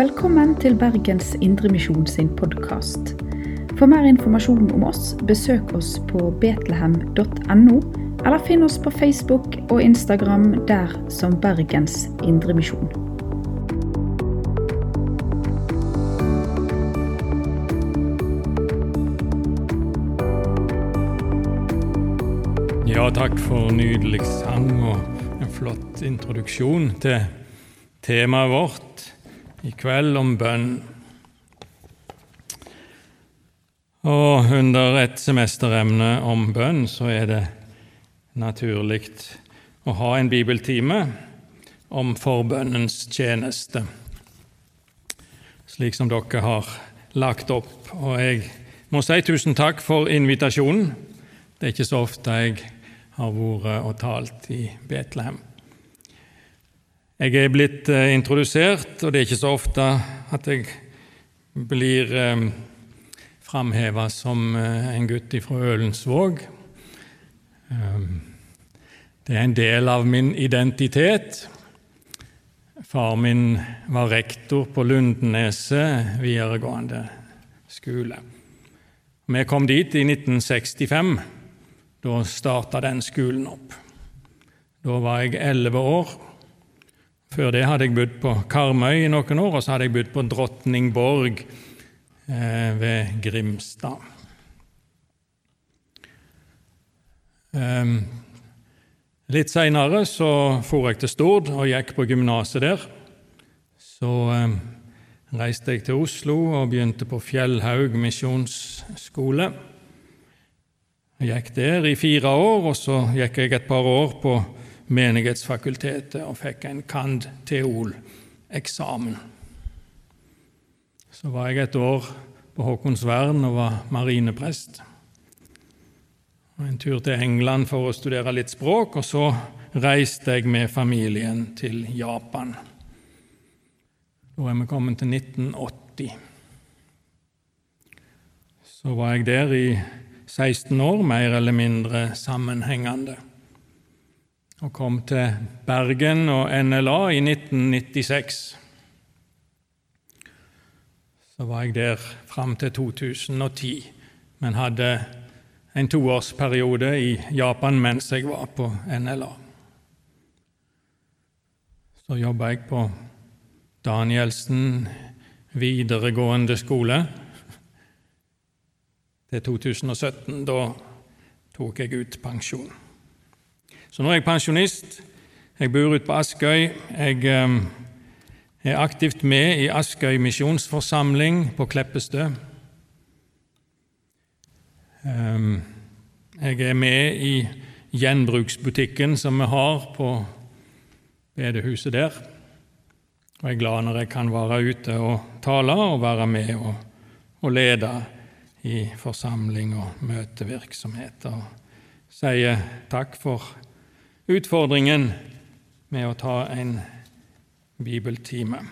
Velkommen til Bergens Indremisjon sin podkast. For mer informasjon om oss, besøk oss på betlehem.no, eller finn oss på Facebook og Instagram der som Bergens Indremisjon. Ja, takk for nydelig sang og en flott introduksjon til temaet vårt i kveld om bønn. Og under et semesteremne om bønn så er det naturlig å ha en bibeltime om forbønnens tjeneste, slik som dere har lagt opp. Og jeg må si tusen takk for invitasjonen. Det er ikke så ofte jeg har vært og talt i Betlehem. Jeg er blitt eh, introdusert, og det er ikke så ofte at jeg blir eh, framheva som eh, en gutt fra Ølensvåg. Eh, det er en del av min identitet. Far min var rektor på Lundeneset videregående skole. Vi kom dit i 1965. Da starta den skolen opp. Da var jeg elleve år. Før det hadde jeg bodd på Karmøy i noen år, og så hadde jeg bodd på Drottningborg eh, ved Grimstad. Eh, litt seinere så for jeg til Stord og gikk på gymnaset der. Så eh, reiste jeg til Oslo og begynte på Fjellhaug misjonsskole. Jeg gikk der i fire år, og så gikk jeg et par år på Menighetsfakultetet og fikk en cand.theol.-eksamen. Så var jeg et år på Håkonsvern og var marineprest. En tur til England for å studere litt språk, og så reiste jeg med familien til Japan. Da er vi kommet til 1980. Så var jeg der i 16 år, mer eller mindre sammenhengende. Og kom til Bergen og NLA i 1996. Så var jeg der fram til 2010, men hadde en toårsperiode i Japan mens jeg var på NLA. Så jobba jeg på Danielsen videregående skole til 2017. Da tok jeg ut pensjon. Så nå er jeg pensjonist. Jeg bor ute på Askøy. Jeg um, er aktivt med i Askøy misjonsforsamling på Kleppestø. Um, jeg er med i gjenbruksbutikken som vi har på bedehuset der. Og jeg er glad når jeg kan være ute og tale og være med og, og lede i forsamling og møtevirksomhet. Og sier takk for utfordringen med å ta en bibeltime.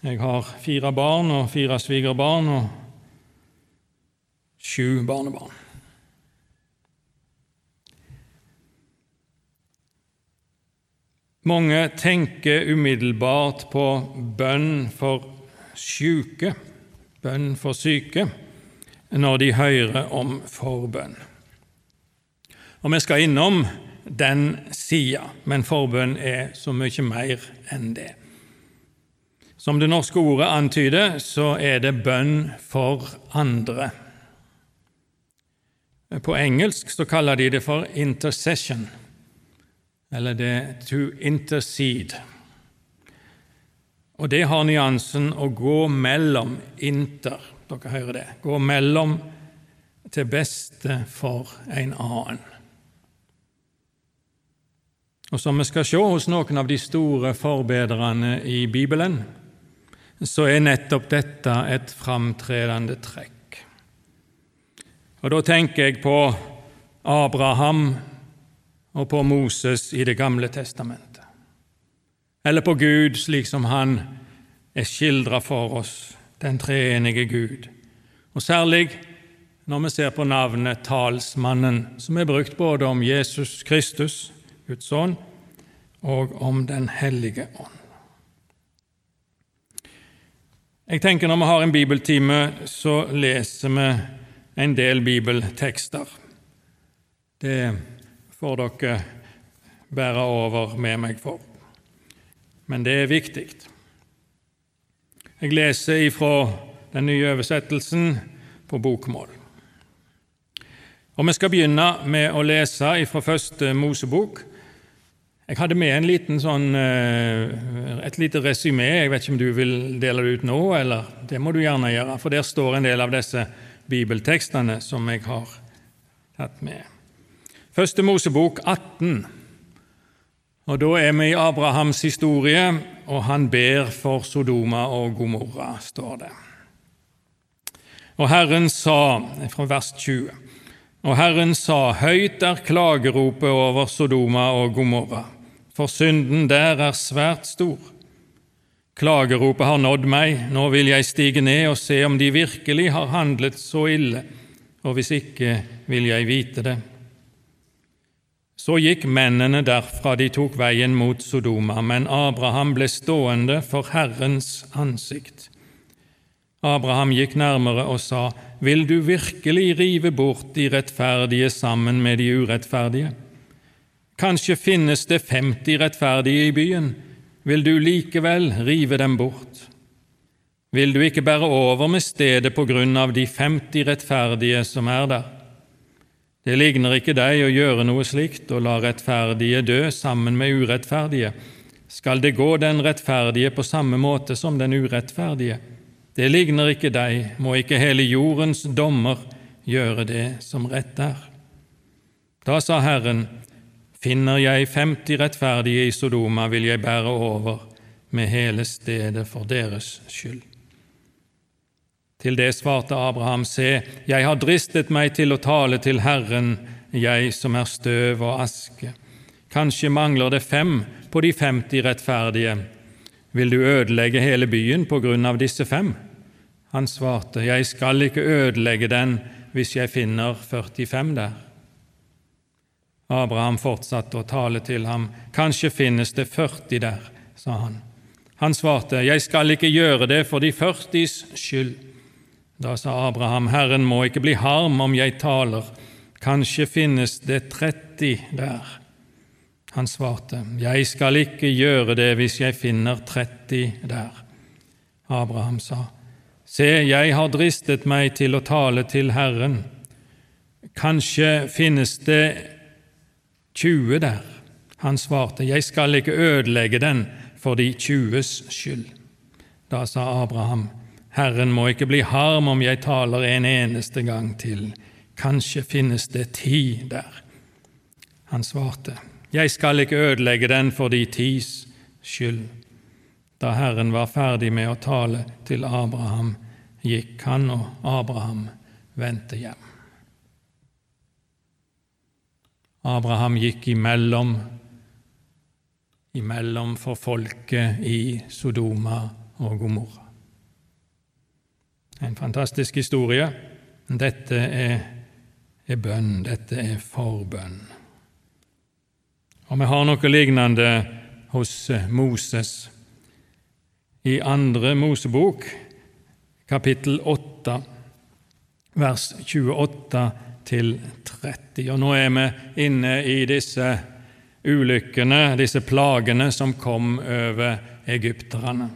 Jeg har fire barn og fire svigerbarn og sju barnebarn. Mange tenker umiddelbart på bønn for syke bønn for syke, når de hører om forbønn. Og Vi skal innom den sida, men forbønn er så mye mer enn det. Som det norske ordet antyder, så er det bønn for andre. På engelsk så kaller de det for intercession, eller det to intercede. Og det har nyansen å gå mellom inter. Dere hører det. Gå mellom til beste for en annen. Og som vi skal se hos noen av de store forbedrerne i Bibelen, så er nettopp dette et framtredende trekk. Og Da tenker jeg på Abraham og på Moses i Det gamle testamentet eller på Gud slik som Han er skildra for oss, den treenige Gud. Og særlig når vi ser på navnet Talsmannen, som er brukt både om Jesus Kristus, Guds ånd, og om Den hellige ånd. Jeg tenker Når vi har en bibeltime, så leser vi en del bibeltekster. Det får dere bære over med meg for. Men det er viktig. Jeg leser ifra den nye oversettelsen på bokmål. Og Vi skal begynne med å lese ifra første Mosebok, jeg hadde med sånn, eh, et lite resymé. Jeg vet ikke om du vil dele det ut nå, eller det må du gjerne gjøre, for der står en del av disse bibeltekstene som jeg har tatt med. Første Mosebok 18. Og Da er vi i Abrahams historie, og han ber for Sodoma og Gomorra, står det. Og Herren sa, fra vers 20, og Herren sa, høyt er klageropet over Sodoma og Gomorra for synden der er svært stor. Klageropet har nådd meg, nå vil jeg stige ned og se om de virkelig har handlet så ille, og hvis ikke vil jeg vite det. Så gikk mennene derfra, de tok veien mot Sodoma, men Abraham ble stående for Herrens ansikt. Abraham gikk nærmere og sa, Vil du virkelig rive bort de rettferdige sammen med de urettferdige? Kanskje finnes det 50 rettferdige i byen. Vil du likevel rive dem bort? Vil du ikke bære over med stedet på grunn av de 50 rettferdige som er der? Det ligner ikke deg å gjøre noe slikt og la rettferdige dø sammen med urettferdige. Skal det gå den rettferdige på samme måte som den urettferdige? Det ligner ikke deg, må ikke hele jordens dommer gjøre det som rett er. Da sa Herren, Finner jeg 50 rettferdige i Sodoma, vil jeg bære over med hele stedet for deres skyld. Til det svarte Abraham, se, jeg har dristet meg til å tale til Herren, jeg som er støv og aske. Kanskje mangler det fem på de 50 rettferdige. Vil du ødelegge hele byen på grunn av disse fem? Han svarte, jeg skal ikke ødelegge den hvis jeg finner 45 der. Abraham fortsatte å tale til ham. Kanskje finnes det 40 der, sa han. Han svarte, Jeg skal ikke gjøre det for de 40s skyld. Da sa Abraham, Herren må ikke bli harm om jeg taler. Kanskje finnes det 30 der. Han svarte, Jeg skal ikke gjøre det hvis jeg finner 30 der. Abraham sa, Se, jeg har dristet meg til å tale til Herren. Kanskje finnes det 20 der. Han svarte, Jeg skal ikke ødelegge den for de 20s skyld. Da sa Abraham, Herren må ikke bli harm om jeg taler en eneste gang til. Kanskje finnes det ti der. Han svarte, Jeg skal ikke ødelegge den for de tis skyld. Da Herren var ferdig med å tale til Abraham, gikk han, og Abraham vendte hjem. Abraham gikk imellom, imellom for folket i Sodoma og Gomorra. En fantastisk historie. Dette er, er bønn, dette er forbønn. Og vi har noe lignende hos Moses. I andre Mosebok, kapittel 8, vers 28 til 30. Og nå er vi inne i disse ulykkene, disse plagene som kom over egypterne.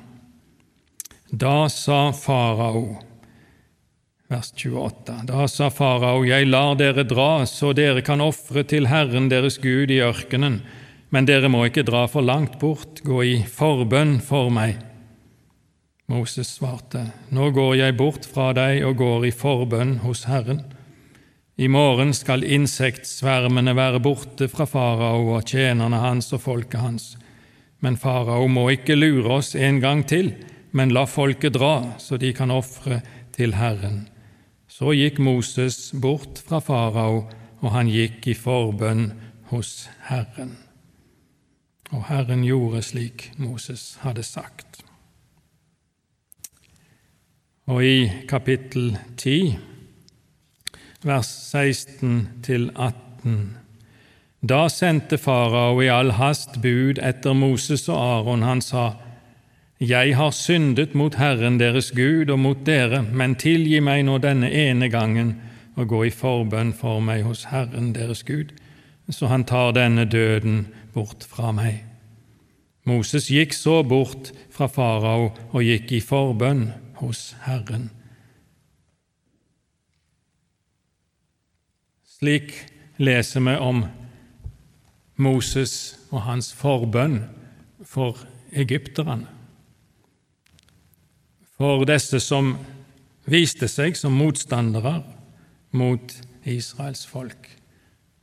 Da sa farao, vers 28, da sa farao, jeg lar dere dra så dere kan ofre til Herren deres Gud i ørkenen, men dere må ikke dra for langt bort, gå i forbønn for meg. Moses svarte, Nå går jeg bort fra deg og går i forbønn hos Herren. I morgen skal insektsvermene være borte fra farao og tjenerne hans og folket hans. Men farao må ikke lure oss en gang til, men la folket dra, så de kan ofre til Herren. Så gikk Moses bort fra farao, og han gikk i forbønn hos Herren. Og Herren gjorde slik Moses hadde sagt. Og i kapittel 10 vers 16-18. Da sendte farao i all hast bud etter Moses og Aron. Han sa, Jeg har syndet mot Herren deres Gud og mot dere, men tilgi meg nå denne ene gangen og gå i forbønn for meg hos Herren deres Gud, så han tar denne døden bort fra meg. Moses gikk så bort fra farao og gikk i forbønn hos Herren. Slik leser vi om Moses og hans forbønn for egypterne for disse som viste seg som motstandere mot Israels folk.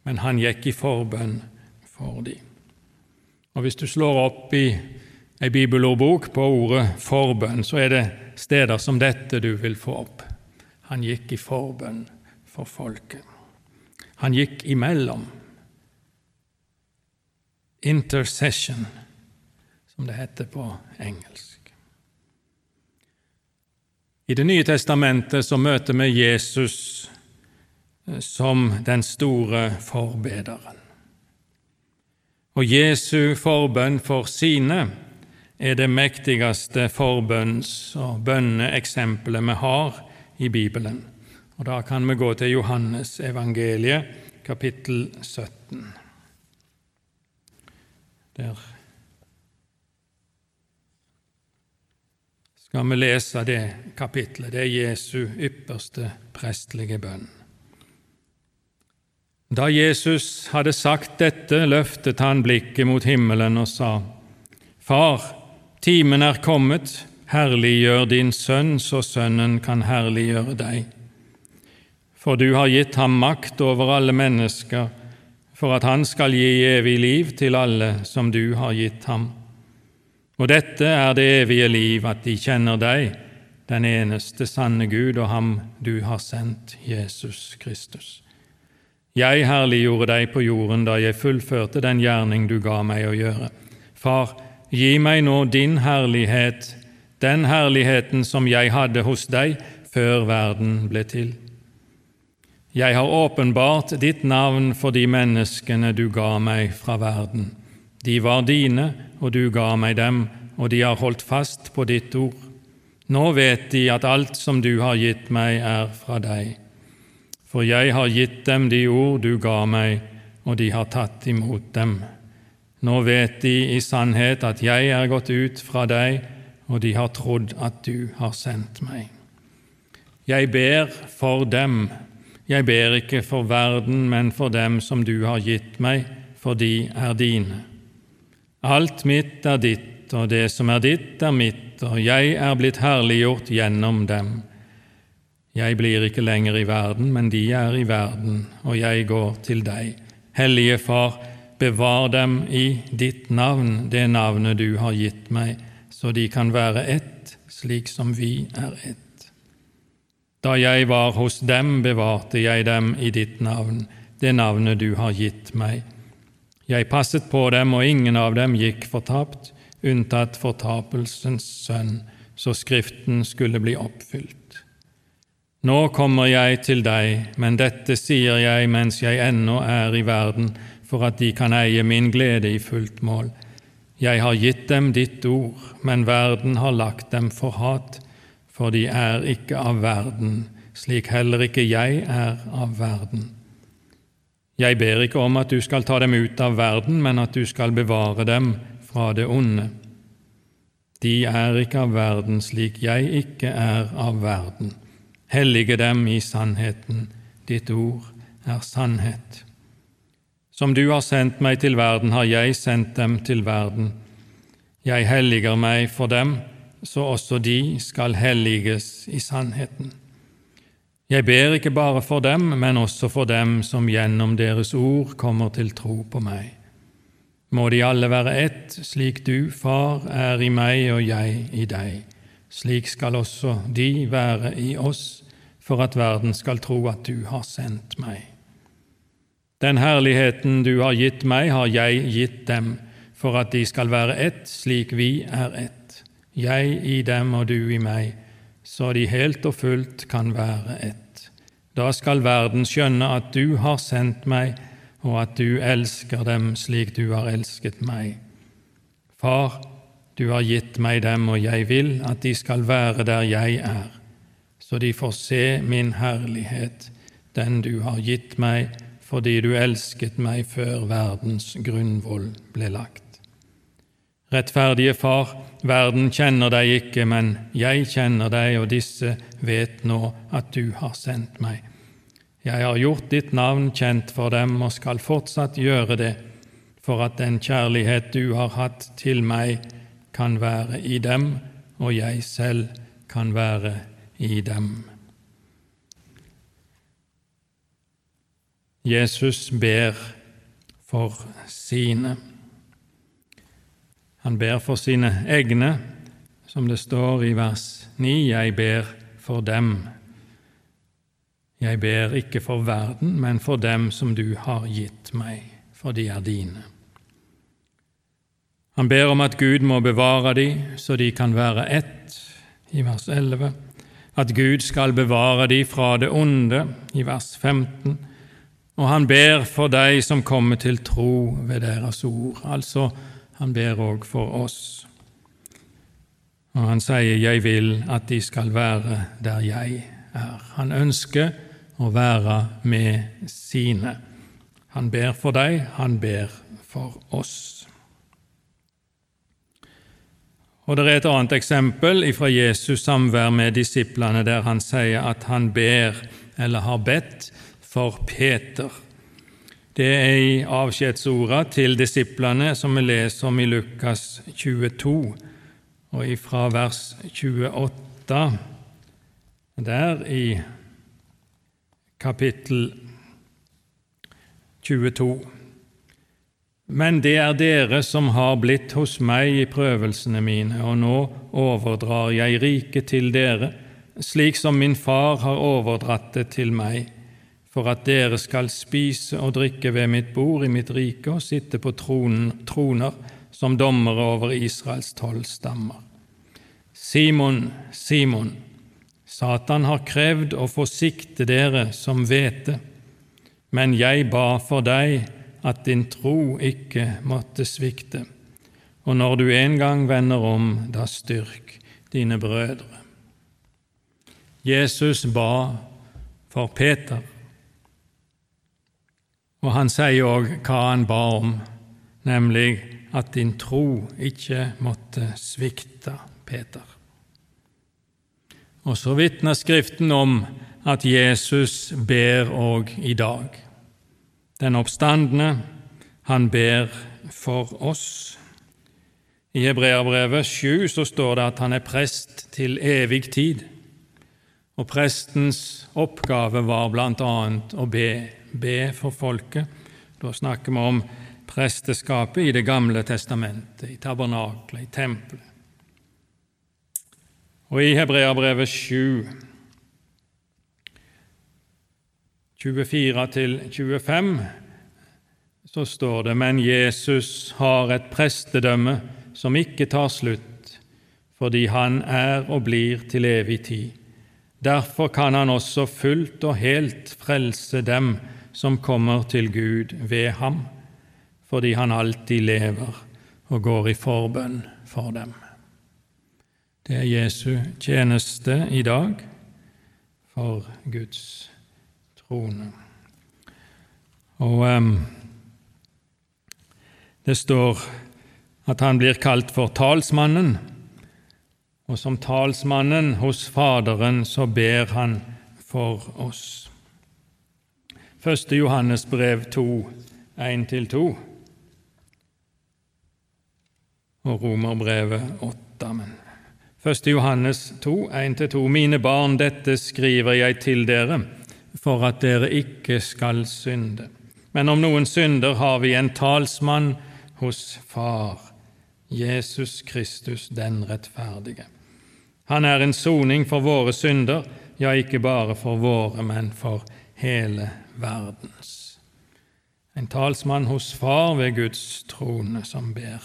Men han gikk i forbønn for dem. Og Hvis du slår opp i ei bibelordbok på ordet forbønn, så er det steder som dette du vil få opp. Han gikk i forbønn for folket. Han gikk imellom. Intercession, som det heter på engelsk. I Det nye testamentet så møter vi Jesus eh, som den store forbederen. Og Jesu forbønn for sine er det mektigste forbønns- og bønneeksempelet vi har i Bibelen. Og Da kan vi gå til Johannes evangeliet, kapittel 17. Der skal vi lese det kapitlet. Det er Jesu ypperste prestlige bønn. Da Jesus hadde sagt dette, løftet han blikket mot himmelen og sa, Far, timen er kommet, herliggjør din sønn, så sønnen kan herliggjøre deg. For du har gitt ham makt over alle mennesker, for at han skal gi evig liv til alle som du har gitt ham. Og dette er det evige liv, at de kjenner deg, den eneste sanne Gud, og ham du har sendt, Jesus Kristus. Jeg herliggjorde deg på jorden da jeg fullførte den gjerning du ga meg å gjøre. Far, gi meg nå din herlighet, den herligheten som jeg hadde hos deg før verden ble til. Jeg har åpenbart ditt navn for de menneskene du ga meg fra verden. De var dine, og du ga meg dem, og de har holdt fast på ditt ord. Nå vet de at alt som du har gitt meg, er fra deg. For jeg har gitt dem de ord du ga meg, og de har tatt imot dem. Nå vet de i sannhet at jeg er gått ut fra deg, og de har trodd at du har sendt meg. Jeg ber for dem, jeg ber ikke for verden, men for dem som du har gitt meg, for de er dine. Alt mitt er ditt, og det som er ditt, er mitt, og jeg er blitt herliggjort gjennom dem. Jeg blir ikke lenger i verden, men de er i verden, og jeg går til deg. Hellige Far, bevar dem i ditt navn, det navnet du har gitt meg, så de kan være ett, slik som vi er ett. Da jeg var hos dem, bevarte jeg dem i ditt navn, det navnet du har gitt meg jeg passet på dem, og ingen av dem gikk fortapt, unntatt fortapelsens sønn, så Skriften skulle bli oppfylt. Nå kommer jeg til deg, men dette sier jeg mens jeg ennå er i verden, for at de kan eie min glede i fullt mål. Jeg har gitt dem ditt ord, men verden har lagt dem for hat, for de er ikke av verden, slik heller ikke jeg er av verden. Jeg ber ikke om at du skal ta dem ut av verden, men at du skal bevare dem fra det onde. De er ikke av verden slik jeg ikke er av verden. Hellige dem i sannheten. Ditt ord er sannhet. Som du har sendt meg til verden, har jeg sendt dem til verden. Jeg helliger meg for dem, så også de skal helliges i sannheten. Jeg ber ikke bare for dem, men også for dem som gjennom deres ord kommer til tro på meg. Må de alle være ett, slik du, Far, er i meg og jeg i deg. Slik skal også de være i oss, for at verden skal tro at du har sendt meg. Den herligheten du har gitt meg, har jeg gitt dem, for at de skal være ett, slik vi er ett. Jeg i dem og du i meg, så de helt og fullt kan være ett. Da skal verden skjønne at du har sendt meg, og at du elsker dem slik du har elsket meg. Far, Du har gitt meg dem, og jeg vil at de skal være der jeg er, så de får se min herlighet, den du har gitt meg fordi du elsket meg før verdens grunnvoll ble lagt. Rettferdige Far, verden kjenner deg ikke, men jeg kjenner deg, og disse vet nå at du har sendt meg. Jeg har gjort ditt navn kjent for dem og skal fortsatt gjøre det, for at den kjærlighet du har hatt til meg, kan være i dem, og jeg selv kan være i dem. Jesus ber for sine. Han ber for sine egne, som det står i vers 9, jeg ber for dem. Jeg ber ikke for verden, men for dem som du har gitt meg, for de er dine. Han ber om at Gud må bevare dem, så de kan være ett, i vers 11. At Gud skal bevare dem fra det onde, i vers 15 og han ber for deg som kommer til tro ved deres ord. Altså, han ber òg for oss. Og han sier, 'Jeg vil at de skal være der jeg er'. Han ønsker å være med sine. Han ber for dem, han ber for oss. Og Det er et annet eksempel fra Jesus' samvær med disiplene, der han sier at han ber, eller har bedt, for Peter. Det er i avskjedsorda til disiplene som vi leser om i Lukas 22, og ifra vers 28, der i kapittel 22. Men det er dere som har blitt hos meg i prøvelsene mine, og nå overdrar jeg riket til dere, slik som min far har overdratt det til meg for at dere skal spise og drikke ved mitt bord i mitt rike og sitte på tronen, troner som dommere over Israels tolv stammer. Simon, Simon, Satan har krevd å få sikte dere som hvete, men jeg ba for deg at din tro ikke måtte svikte, og når du en gang vender om, da styrk dine brødre. Jesus ba for Peter, og han sier òg hva han ba om, nemlig at din tro ikke måtte svikte, Peter. Og så vitner Skriften om at Jesus ber òg i dag. Den oppstandende, han ber for oss. I Hebreabrevet 7 så står det at han er prest til evig tid, og prestens oppgave var bl.a. å be be for folket. Da snakker vi om presteskapet i Det gamle testamentet, i tabernaklet, i tempelet. Og i Hebreabrevet 7, 24-25, så står det Men Jesus har et prestedømme som ikke tar slutt, fordi han er og blir til evig tid. Derfor kan han også fullt og helt frelse dem som kommer til Gud ved ham, fordi han alltid lever og går i forbønn for dem. Det er Jesu tjeneste i dag for Guds trone. Og um, det står at han blir kalt for talsmannen, og som talsmannen hos Faderen så ber han for oss. 1. Johannes brev 2, 1-2 og Romerbrevet 8. Men 1. Johannes 2, 1-2.: Mine barn, dette skriver jeg til dere for at dere ikke skal synde. Men om noen synder, har vi en talsmann hos Far, Jesus Kristus den rettferdige. Han er en soning for våre synder, ja, ikke bare for våre, men for hele verdens. En talsmann hos Far ved Guds trone som ber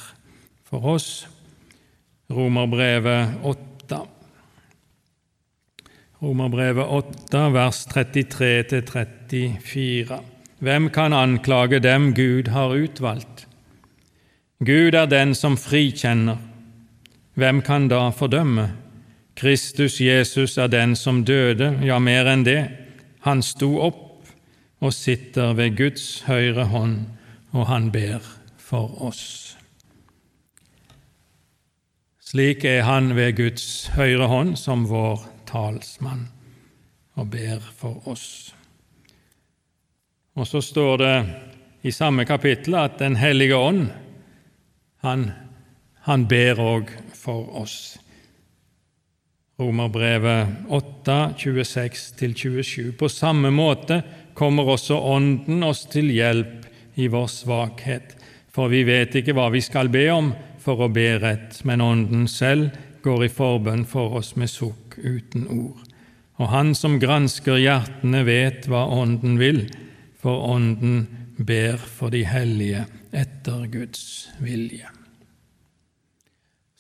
for oss. Romerbrevet 8. Romerbrevet 8, vers 33-34. Hvem kan anklage dem Gud har utvalgt? Gud er den som frikjenner. hvem kan da fordømme? Kristus Jesus er den som døde, ja, mer enn det. Han sto opp og sitter ved Guds høyre hånd, og han ber for oss. Slik er han ved Guds høyre hånd som vår talsmann og ber for oss. Og så står det i samme kapittel at Den hellige ånd, han, han ber òg for oss. Romerbrevet 8, 26-27. På samme måte kommer også Ånden oss til hjelp i vår svakhet, for vi vet ikke hva vi skal be om for å be rett, men Ånden selv går i forbønn for oss med sukk uten ord. Og Han som gransker hjertene, vet hva Ånden vil, for Ånden ber for de hellige etter Guds vilje.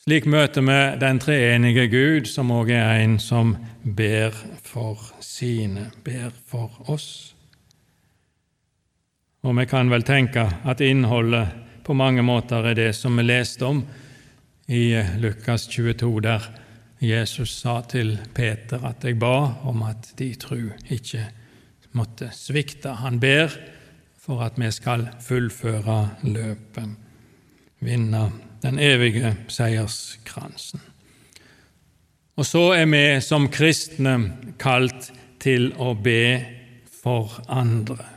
Slik møter vi den treenige Gud, som òg er en som ber for sine, ber for oss. Og vi kan vel tenke at innholdet på mange måter er det som vi leste om i Lukas 22, der Jesus sa til Peter at jeg ba om at de tru ikke måtte svikte. Han ber for at vi skal fullføre løpet, vinne den evige seierskransen. Og så er vi som kristne kalt til å be for andre,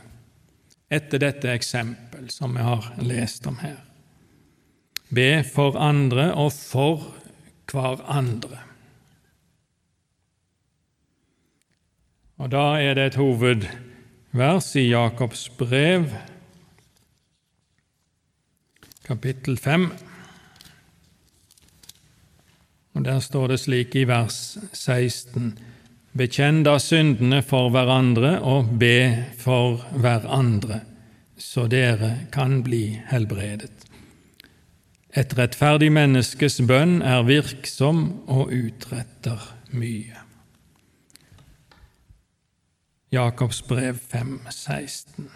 etter dette eksempel som vi har lest om her. Be for andre og for hverandre. Og Da er det et hovedvers i Jakobs brev, kapittel 5. Og Der står det slik i vers 16.: Bekjenn da syndene for hverandre og be for hverandre, så dere kan bli helbredet. Et rettferdig menneskes bønn er virksom og utretter mye. Jakobs brev 5, 16.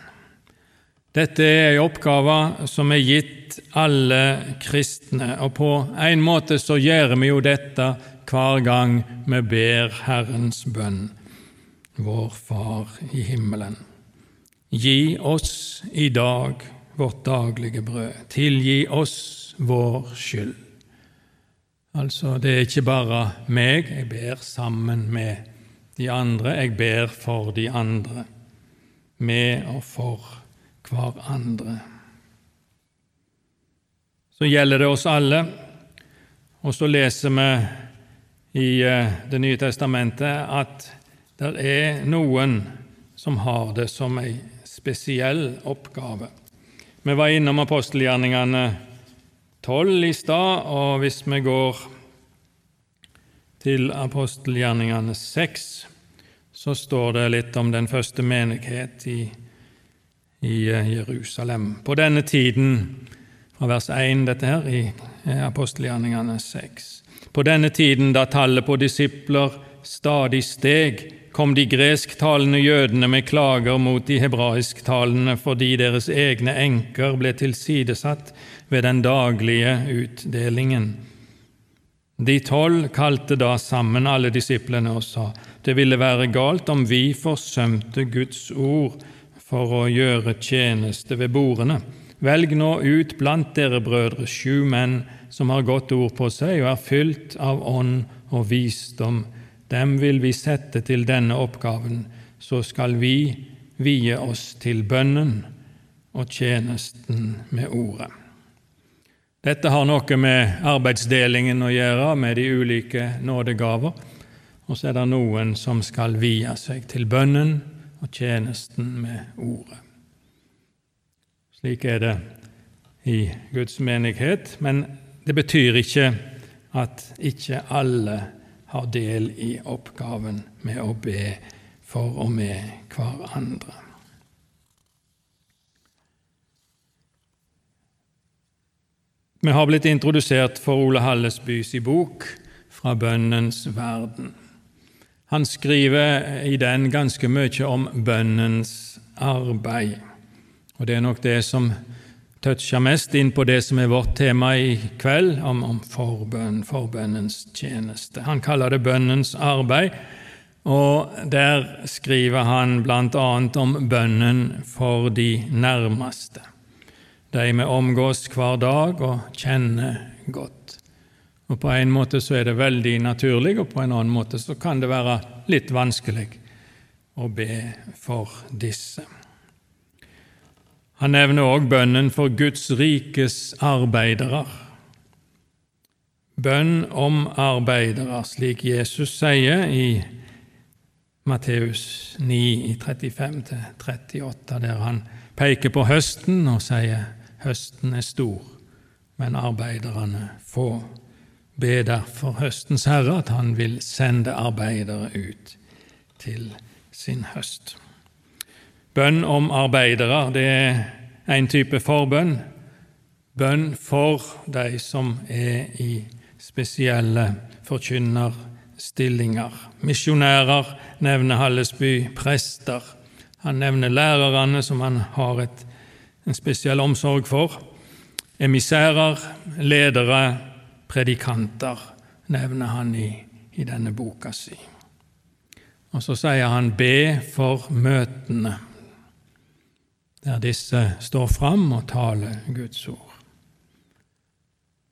Dette er en oppgave som er gitt alle kristne, og på en måte så gjør vi jo dette hver gang vi ber Herrens bønn, vår Far i himmelen. Gi oss i dag vårt daglige brød. Tilgi oss vår skyld. Altså, det er ikke bare meg, jeg ber sammen med de andre, jeg ber for de andre, med og for hverandre. Så gjelder det oss alle, og så leser vi i eh, Det nye testamentet at det er noen som har det som ei spesiell oppgave. Vi var innom apostelgjerningene 12 i stad, og hvis vi går til apostelgjerningene 6, så står det litt om den første menighet i i eh, Jerusalem. På denne tiden, fra vers 1 dette her, i eh, apostelgjerningene 6. På denne tiden, da tallet på disipler stadig steg, kom de gresktalende jødene med klager mot de hebraisktalende fordi deres egne enker ble tilsidesatt ved den daglige utdelingen. De tolv kalte da sammen alle disiplene og sa det ville være galt om vi forsømte Guds ord for å gjøre tjeneste ved bordene. Velg nå ut blant dere brødre sju menn som har godt ord på seg og er fylt av ånd og visdom. Dem vil vi sette til denne oppgaven, så skal vi vie oss til bønnen og tjenesten med ordet. Dette har noe med arbeidsdelingen å gjøre, med de ulike nådegaver. Og så er det noen som skal vie seg til bønnen og tjenesten med Ordet. Slik er det i Guds menighet, men det betyr ikke at ikke alle har del i oppgaven med å be for og med hverandre. Vi har blitt introdusert for Ole Hallesbys bok 'Fra bønnens verden'. Han skriver i den ganske mye om bønnens arbeid, og det er nok det som toucher mest inn på det som er vårt tema i kveld, om, om forbønn, forbønnens tjeneste. Han kaller det bønnens arbeid, og der skriver han bl.a. om bønnen for de nærmeste, de vi omgås hver dag og kjenner godt. Og På en måte så er det veldig naturlig, og på en annen måte så kan det være litt vanskelig å be for disse. Han nevner òg bønnen for Guds rikes arbeidere. Bønn om arbeidere, slik Jesus sier i Matteus 9, 35-38, der han peker på høsten og sier høsten er stor, men arbeiderne få. Be derfor høstens herre at han vil sende arbeidere ut til sin høst. Bønn om arbeidere, det er en type forbønn. Bønn for de som er i spesielle forkynnerstillinger. Misjonærer nevner Hallesby, prester. Han nevner lærerne, som han har et, en spesiell omsorg for. Emissærer, ledere, predikanter nevner han i, i denne boka si. Og så sier han 'be for møtene' der disse står fram og taler Guds ord.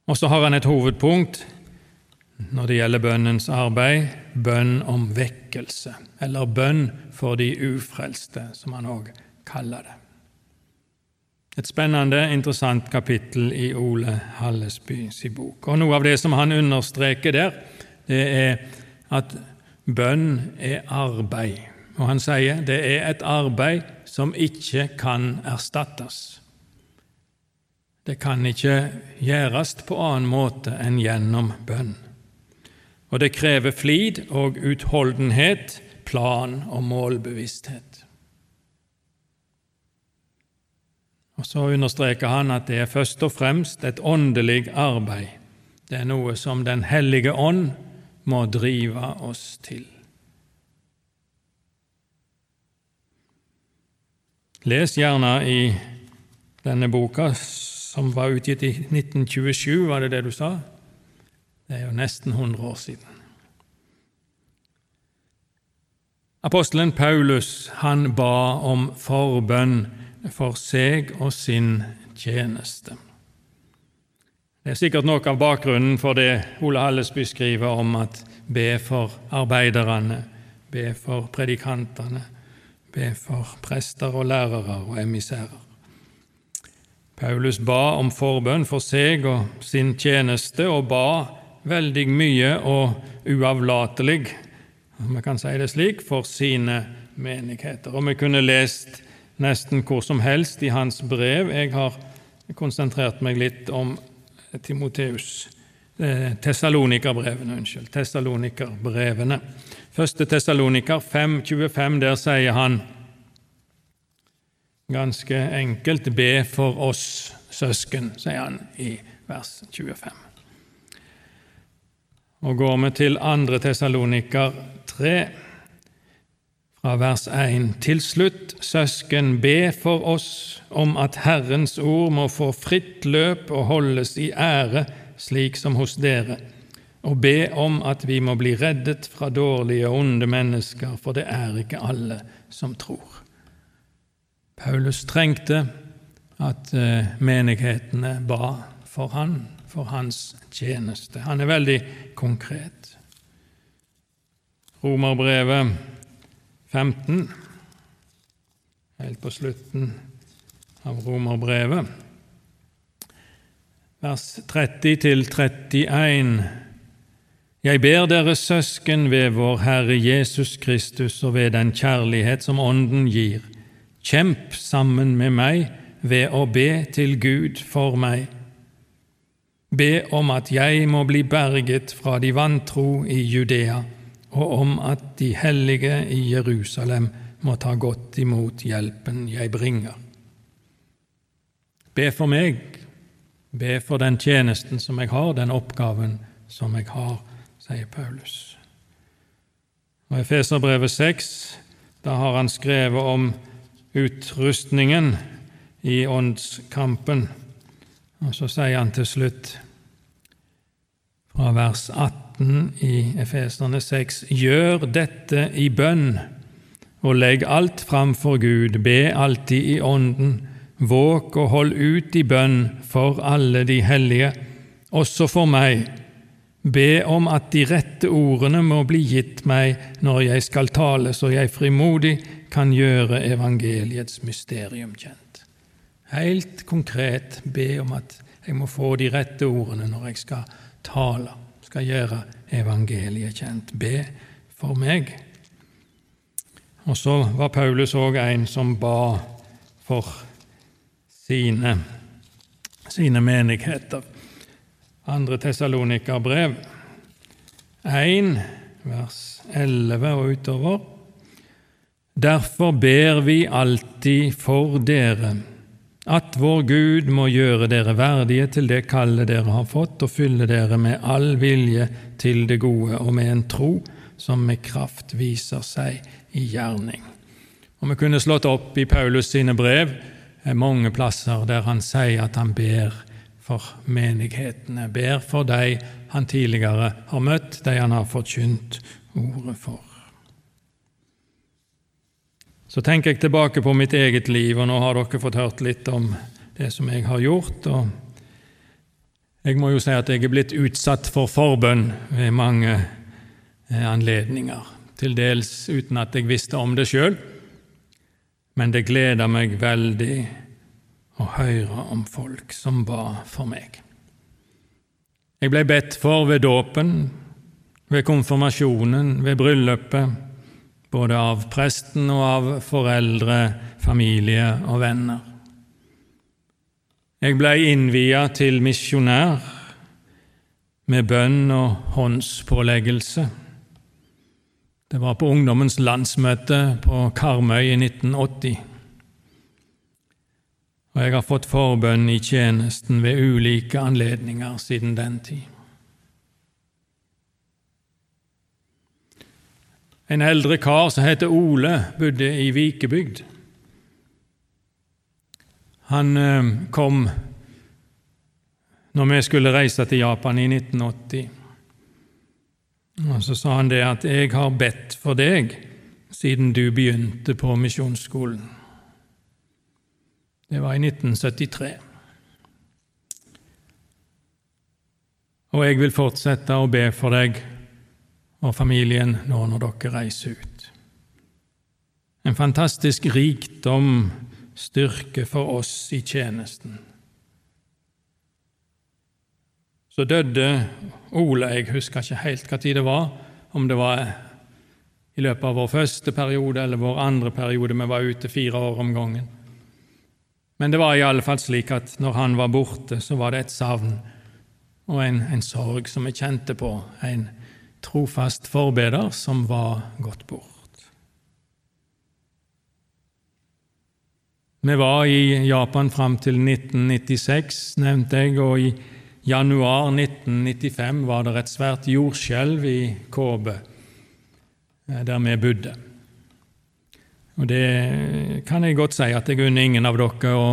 Og så har han et hovedpunkt når det gjelder bønnens arbeid bønn om vekkelse, eller bønn for de ufrelste, som han òg kaller det. Et spennende, interessant kapittel i Ole Hallesby sin bok. Og Noe av det som han understreker der, det er at bønn er arbeid. Og han sier det er et arbeid som ikke kan erstattes. Det kan ikke gjøres på annen måte enn gjennom bønn. Og det krever flid og utholdenhet, plan og målbevissthet. Og Så understreker han at det er først og fremst et åndelig arbeid. Det er noe som Den hellige ånd må drive oss til. Les gjerne i denne boka, som var utgitt i 1927, var det det du sa? Det er jo nesten 100 år siden. Apostelen Paulus han ba om forbønn for seg og sin tjeneste. Det er sikkert noe av bakgrunnen for det Ole Hallesby skriver om at be for arbeiderne, be for predikantene, be for prester og lærere og emissærer. Paulus ba om forbønn for seg og sin tjeneste, og ba veldig mye og uavlatelig, om vi kan si det slik, for sine menigheter. Og vi kunne lest nesten hvor som helst i hans brev. Jeg har konsentrert meg litt om Timoteus, eh, Tessalonikerbrevene, unnskyld, Tessalonikerbrevene. Første Tessaloniker 5,25, der sier han ganske enkelt 'Be for oss, søsken', sier han i vers 25. Og går vi til andre Tessaloniker 3, fra vers 1. Til slutt, søsken, be for oss om at Herrens ord må få fritt løp og holdes i ære, slik som hos dere og be om at vi må bli reddet fra dårlige og onde mennesker, for det er ikke alle som tror. Paulus trengte at eh, menighetene ba for han, for hans tjeneste. Han er veldig konkret. Romerbrevet 15, helt på slutten av romerbrevet, vers 30 til 31 jeg ber dere søsken ved vår Herre Jesus Kristus og ved den kjærlighet som Ånden gir, kjemp sammen med meg ved å be til Gud for meg. Be om at jeg må bli berget fra de vantro i Judea, og om at de hellige i Jerusalem må ta godt imot hjelpen jeg bringer. Be for meg, be for den tjenesten som jeg har, den oppgaven som jeg har sier Paulus. Og I Feserbrevet 6 da har han skrevet om utrustningen i åndskampen. Og så sier han til slutt, fra vers 18 i Efeserne 6.: Gjør dette i bønn, og legg alt fram for Gud, be alltid i Ånden, våk og hold ut i bønn for alle de hellige, også for meg. Be om at de rette ordene må bli gitt meg når jeg skal tale, så jeg frimodig kan gjøre evangeliets mysterium kjent. Helt konkret be om at jeg må få de rette ordene når jeg skal tale, skal gjøre evangeliet kjent. Be for meg. Og så var Paulus òg en som ba for sine, sine menigheter. Andre Tessalonika-brev 1, vers 11 og utover. Derfor ber vi alltid for dere at vår Gud må gjøre dere verdige til det kallet dere har fått, og fylle dere med all vilje til det gode, og med en tro som med kraft viser seg i gjerning. Og Vi kunne slått opp i Paulus sine brev mange plasser der han sier at han ber for menighetene, ber for de han tidligere har møtt, de han har forkynt ordet for. Så tenker jeg tilbake på mitt eget liv, og nå har dere fått hørt litt om det som jeg har gjort. og Jeg må jo si at jeg er blitt utsatt for forbønn ved mange eh, anledninger, til dels uten at jeg visste om det sjøl, men det gleder meg veldig å høre om folk som ba for meg. Jeg ble bedt for ved dåpen, ved konfirmasjonen, ved bryllupet, både av presten og av foreldre, familie og venner. Jeg blei innvia til misjonær med bønn og håndspåleggelse. Det var på ungdommens landsmøte på Karmøy i 1980. Og jeg har fått forbønn i tjenesten ved ulike anledninger siden den tid. En eldre kar som heter Ole, bodde i Vikebygd. Han eh, kom når vi skulle reise til Japan i 1980. Og Så sa han det at 'jeg har bedt for deg siden du begynte på misjonsskolen'. Det var i 1973. Og jeg vil fortsette å be for deg og familien nå når dere reiser ut. En fantastisk rikdom, styrke for oss i tjenesten. Så døde Ole, jeg husker ikke helt hva tid det var, om det var i løpet av vår første periode eller vår andre periode, vi var ute fire år om gangen. Men det var i alle fall slik at når han var borte, så var det et savn og en, en sorg som vi kjente på. en trofast forbeder som var gått bort. Vi var i Japan fram til 1996, nevnte jeg, og i januar 1995 var det et svært jordskjelv i Kobe, eh, der vi bodde. Og Det kan jeg godt si at jeg unner ingen av dere å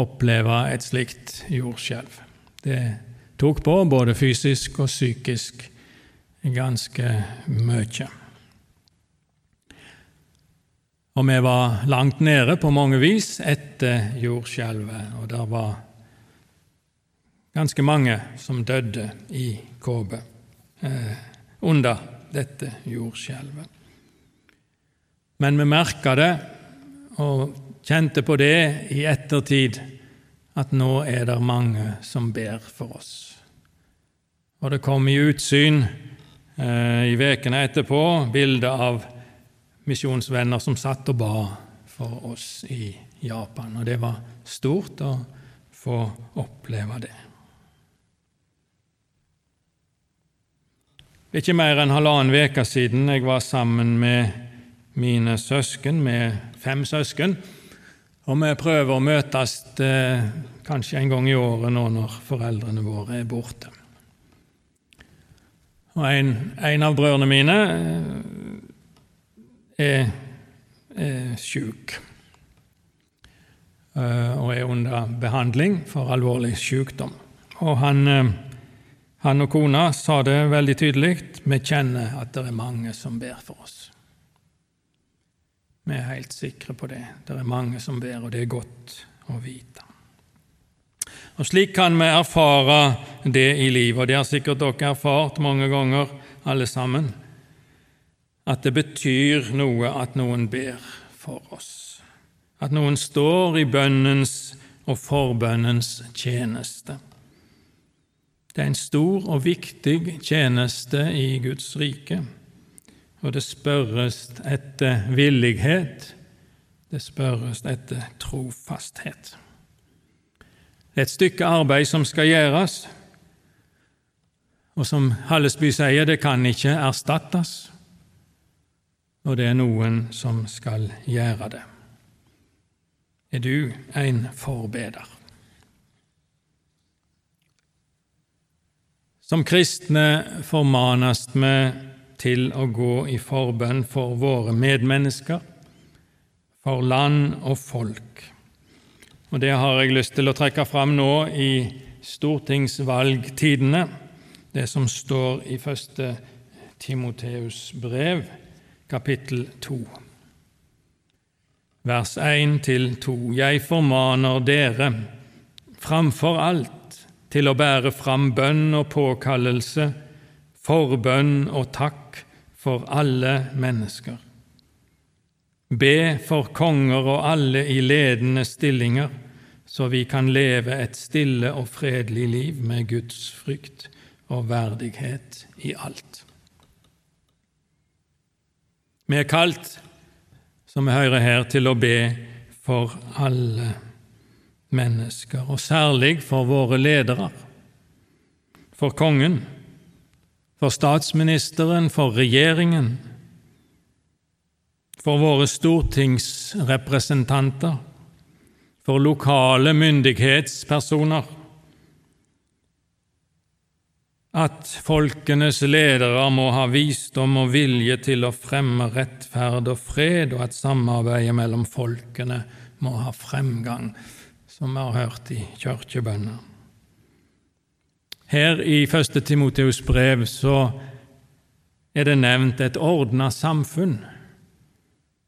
oppleve et slikt jordskjelv. Det tok på både fysisk og psykisk ganske mye. Og vi var langt nede på mange vis etter jordskjelvet, og det var ganske mange som døde i Kåbe eh, under dette jordskjelvet. Men vi merka det og kjente på det i ettertid, at nå er det mange som ber for oss. Og det kom i utsyn Eh, i ukene etterpå bilde av misjonsvenner som satt og ba for oss i Japan. Og det var stort å få oppleve det. Det er ikke mer enn halvannen uke siden jeg var sammen med mine søsken, med fem søsken, og vi prøver å møtes eh, kanskje en gang i året nå når foreldrene våre er borte. Og en, en av brødrene mine eh, er, er sjuk. og er under behandling for alvorlig sykdom. Og han, han og kona sa det veldig tydelig. Vi kjenner at det er mange som ber for oss. Vi er helt sikre på det. Det er mange som ber, og det er godt å vite. Og Slik kan vi erfare det i livet, og det har sikkert dere erfart mange ganger, alle sammen, at det betyr noe at noen ber for oss. At noen står i bønnens og forbønnens tjeneste. Det er en stor og viktig tjeneste i Guds rike, og det spørres etter villighet, det spørres etter trofasthet. Det er et stykke arbeid som skal gjøres, og som Hallesby sier, det kan ikke erstattes, og det er noen som skal gjøre det. Er du en forbeder? Som kristne formanes vi til å gå i forbønn for våre medmennesker, for land og folk. Og Det har jeg lyst til å trekke fram nå i stortingsvalgtidene, det som står i første Timoteus brev, kapittel 2, vers 1-2. Jeg formaner dere framfor alt til å bære fram bønn og påkallelse, forbønn og takk for alle mennesker Be for konger og alle i ledende stillinger, så vi kan leve et stille og fredelig liv med Guds frykt og verdighet i alt. Vi er kalt, som vi hører her, til å be for alle mennesker, og særlig for våre ledere, for kongen, for statsministeren, for regjeringen, for våre stortingsrepresentanter, for lokale myndighetspersoner, at folkenes ledere må ha visdom og vilje til å fremme rettferd og fred, og at samarbeidet mellom folkene må ha fremgang, som vi har hørt i kirkebønner. Her i 1. Timoteus brev så er det nevnt et ordna samfunn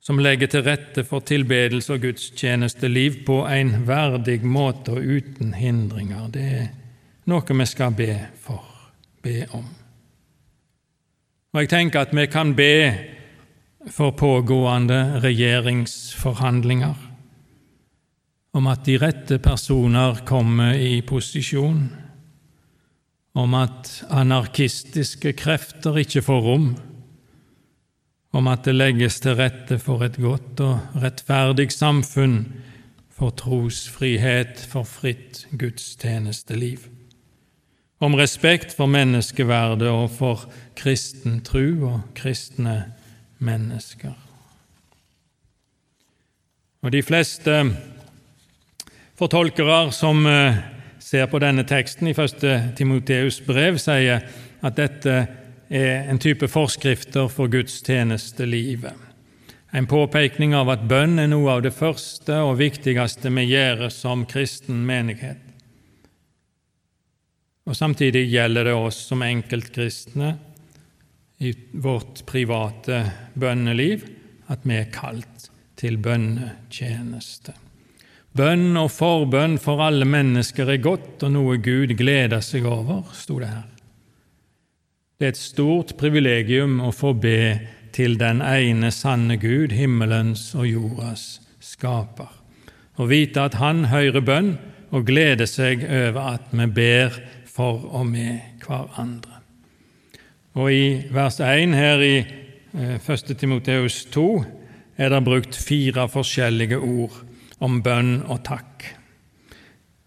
som legger til rette for tilbedelse og gudstjenesteliv på en verdig måte og uten hindringer. Det er noe vi skal be for, be om. Og Jeg tenker at vi kan be for pågående regjeringsforhandlinger, om at de rette personer kommer i posisjon, om at anarkistiske krefter ikke får rom, om at det legges til rette for et godt og rettferdig samfunn, for trosfrihet, for fritt gudstjenesteliv, om respekt for menneskeverdet og for kristen tru og kristne mennesker. Og De fleste fortolkere som eh, ser på denne teksten i 1. Timoteus brev, sier at dette er en type forskrifter for gudstjenestelivet. En påpekning av at bønn er noe av det første og viktigste vi gjør som kristen menighet. Og Samtidig gjelder det oss som enkeltkristne i vårt private bønneliv at vi er kalt til bønnetjeneste. Bønn og forbønn for alle mennesker er godt og noe Gud gleder seg over, sto det her. Det er et stort privilegium å få be til den ene sanne Gud, himmelens og jordas skaper, og vite at Han hører bønn og gleder seg over at vi ber for og med hverandre. Og I vers 1 her i 1. Eh, Timoteus 2 er det brukt fire forskjellige ord om bønn og takk.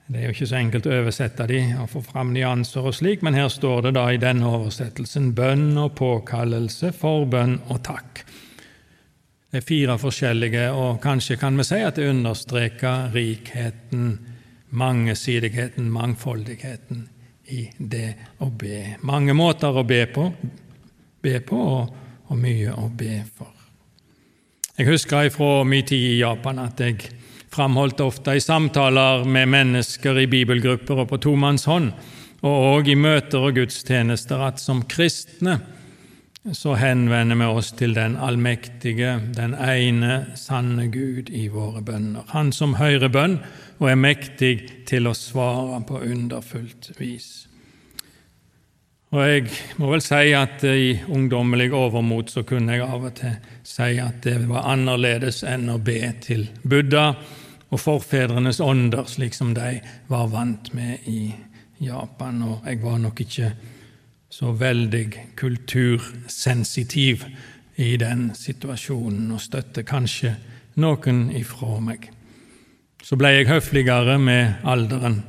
Det er jo ikke så enkelt å oversette de og få fram nyanser og slik, men her står det da i denne oversettelsen bønn og påkallelse, for bønn og takk. Det er fire forskjellige, og kanskje kan vi si at det understreker rikheten, mangesidigheten, mangfoldigheten i det å be. Mange måter å be på, be på og, og mye å be for. Jeg husker fra min tid i Japan at jeg framholdt ofte i samtaler med mennesker i bibelgrupper og på tomannshånd, og òg i møter og gudstjenester, at som kristne så henvender vi oss til den allmektige, den ene sanne Gud i våre bønner. Han som hører bønn og er mektig til å svare på underfullt vis. Og jeg må vel si at i ungdommelig overmot så kunne jeg av og til si at det var annerledes enn å be til Buddha og forfedrenes ånder, slik som de var vant med i Japan. Og jeg var nok ikke så veldig kultursensitiv i den situasjonen og støtte kanskje noen ifra meg. Så ble jeg høfligere med alderen,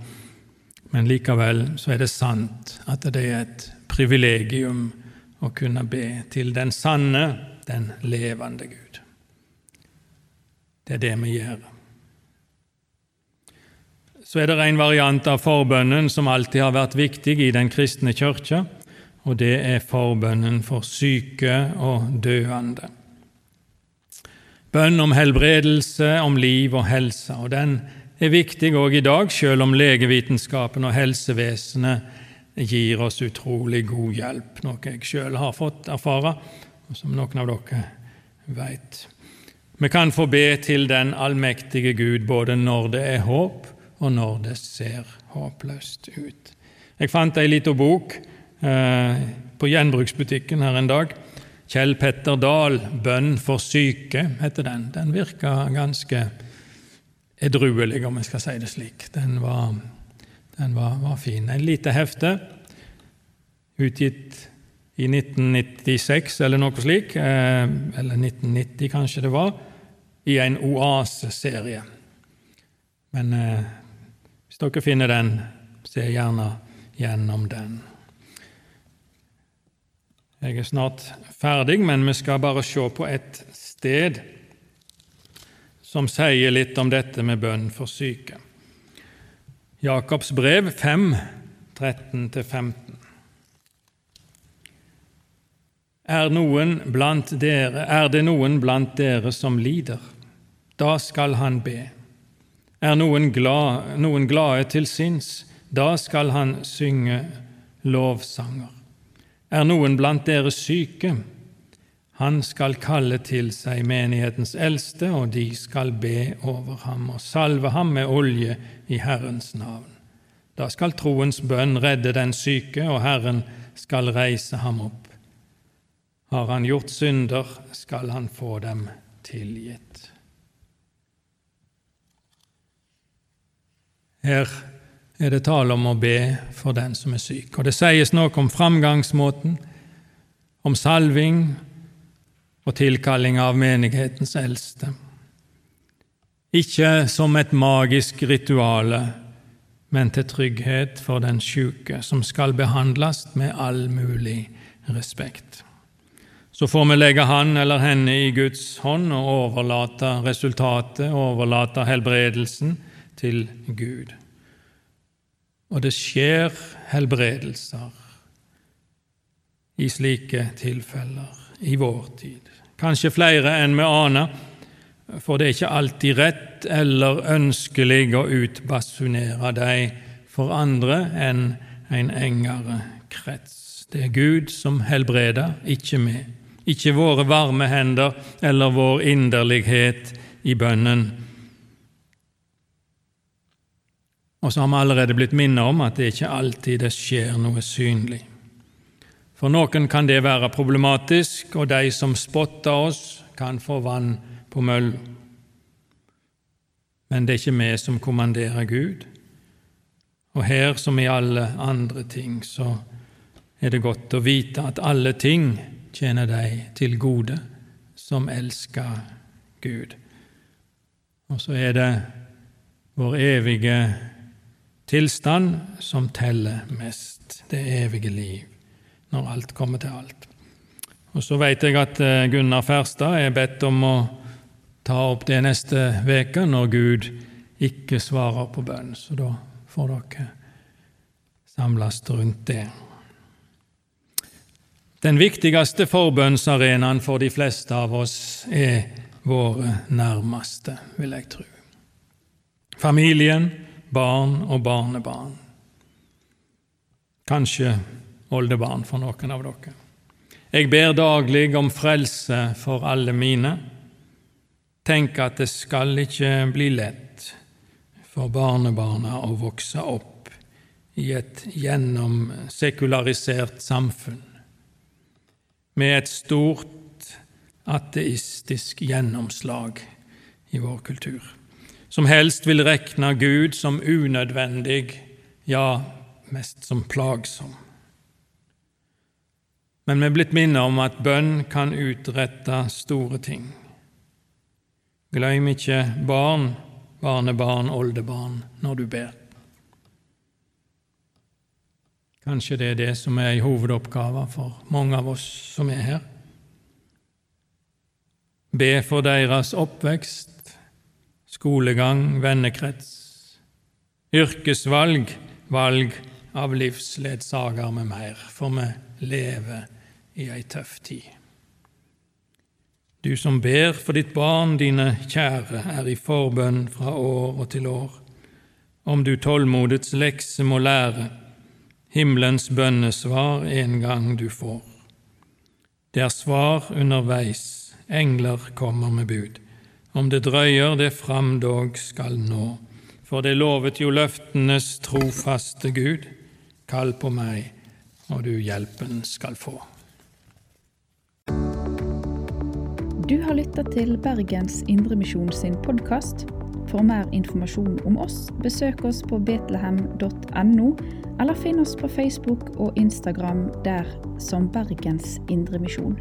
men likevel så er det sant at det er et privilegium å kunne be til den sanne, den levende Gud. Det er det vi gjør. Så er det en variant av forbønnen som alltid har vært viktig i den kristne kirka, og det er forbønnen for syke og døende. Bønn om helbredelse, om liv og helse. og Den er viktig òg i dag, selv om legevitenskapen og helsevesenet gir oss utrolig god hjelp, noe jeg sjøl har fått erfare, og som noen av dere veit. Vi kan få be til den allmektige Gud både når det er håp, og når det ser håpløst ut. Jeg fant ei lita bok Eh, på gjenbruksbutikken her en dag. Kjell Petter Dahl, 'Bønn for syke', heter den. Den virka ganske edruelig, om jeg skal si det slik. Den var, den var, var fin. En lite hefte, utgitt i 1996 eller noe slik, eh, eller 1990 kanskje det var, i en Oase-serie. Men eh, hvis dere finner den, se gjerne gjennom den. Jeg er snart ferdig, men vi skal bare se på et sted som sier litt om dette med bønn for syke. Jakobs brev 5, 13-15. Er, er det noen blant dere som lider? Da skal han be. Er noen, glad, noen glade til sinns? Da skal han synge lovsanger. Er noen blant dere syke? Han skal kalle til seg menighetens eldste, og de skal be over ham og salve ham med olje i Herrens navn. Da skal troens bønn redde den syke, og Herren skal reise ham opp. Har han gjort synder, skal han få dem tilgitt. Her er det tale om å be for den som er syk. Og Det sies noe om framgangsmåten, om salving og tilkalling av menighetens eldste. Ikke som et magisk rituale, men til trygghet for den syke, som skal behandles med all mulig respekt. Så får vi legge han eller henne i Guds hånd og overlate resultatet, overlate helbredelsen, til Gud. Og det skjer helbredelser i slike tilfeller i vår tid. Kanskje flere enn vi aner, for det er ikke alltid rett eller ønskelig å utbasunere dem for andre enn en engere krets. Det er Gud som helbreder, ikke vi. Ikke våre varme hender eller vår inderlighet i bønnen Og så har vi allerede blitt minnet om at det ikke alltid det skjer noe synlig. For noen kan det være problematisk, og de som spotter oss, kan få vann på mølla. Men det er ikke vi som kommanderer Gud. Og her, som i alle andre ting, så er det godt å vite at alle ting tjener deg til gode som elsker Gud. Og så er det vår evige tilstand som teller mest, det evige liv, når alt kommer til alt. Og Så vet jeg at eh, Gunnar Ferstad er bedt om å ta opp det neste uke, når Gud ikke svarer på bønn. Så da får dere samles rundt det. Den viktigste forbønnsarenaen for de fleste av oss er våre nærmeste, vil jeg tro. familien, barn og barnebarn. Kanskje oldebarn for noen av dere. Jeg ber daglig om frelse for alle mine. Tenk at det skal ikke bli lett for barnebarna å vokse opp i et gjennomsekularisert samfunn med et stort ateistisk gjennomslag i vår kultur, som helst vil rekne Gud som unødvendig, ja, mest som plagsom. Men vi er blitt minnet om at bønn kan utrette store ting. Glem ikke barn, barnebarn, oldebarn når du ber. Kanskje det er det som er en hovedoppgave for mange av oss som er her. Be for deres oppvekst, skolegang, vennekrets, yrkesvalg, valg av livsledsager med mer, for vi lever i ei tøff tid. Du som ber for ditt barn, dine kjære, er i forbønn fra år og til år. Om du tålmodets lekse må lære, himmelens bønnesvar en gang du får. Det er svar underveis, engler kommer med bud. Om det drøyer, det fram dog skal nå. For det lovet jo løftenes trofaste Gud. Kall på meg, og du hjelpen skal få. Du har lytta til Bergens Indremisjon sin podkast. For mer informasjon om oss, besøk oss på betlehem.no, eller finn oss på Facebook og Instagram der som Bergens Indremisjon.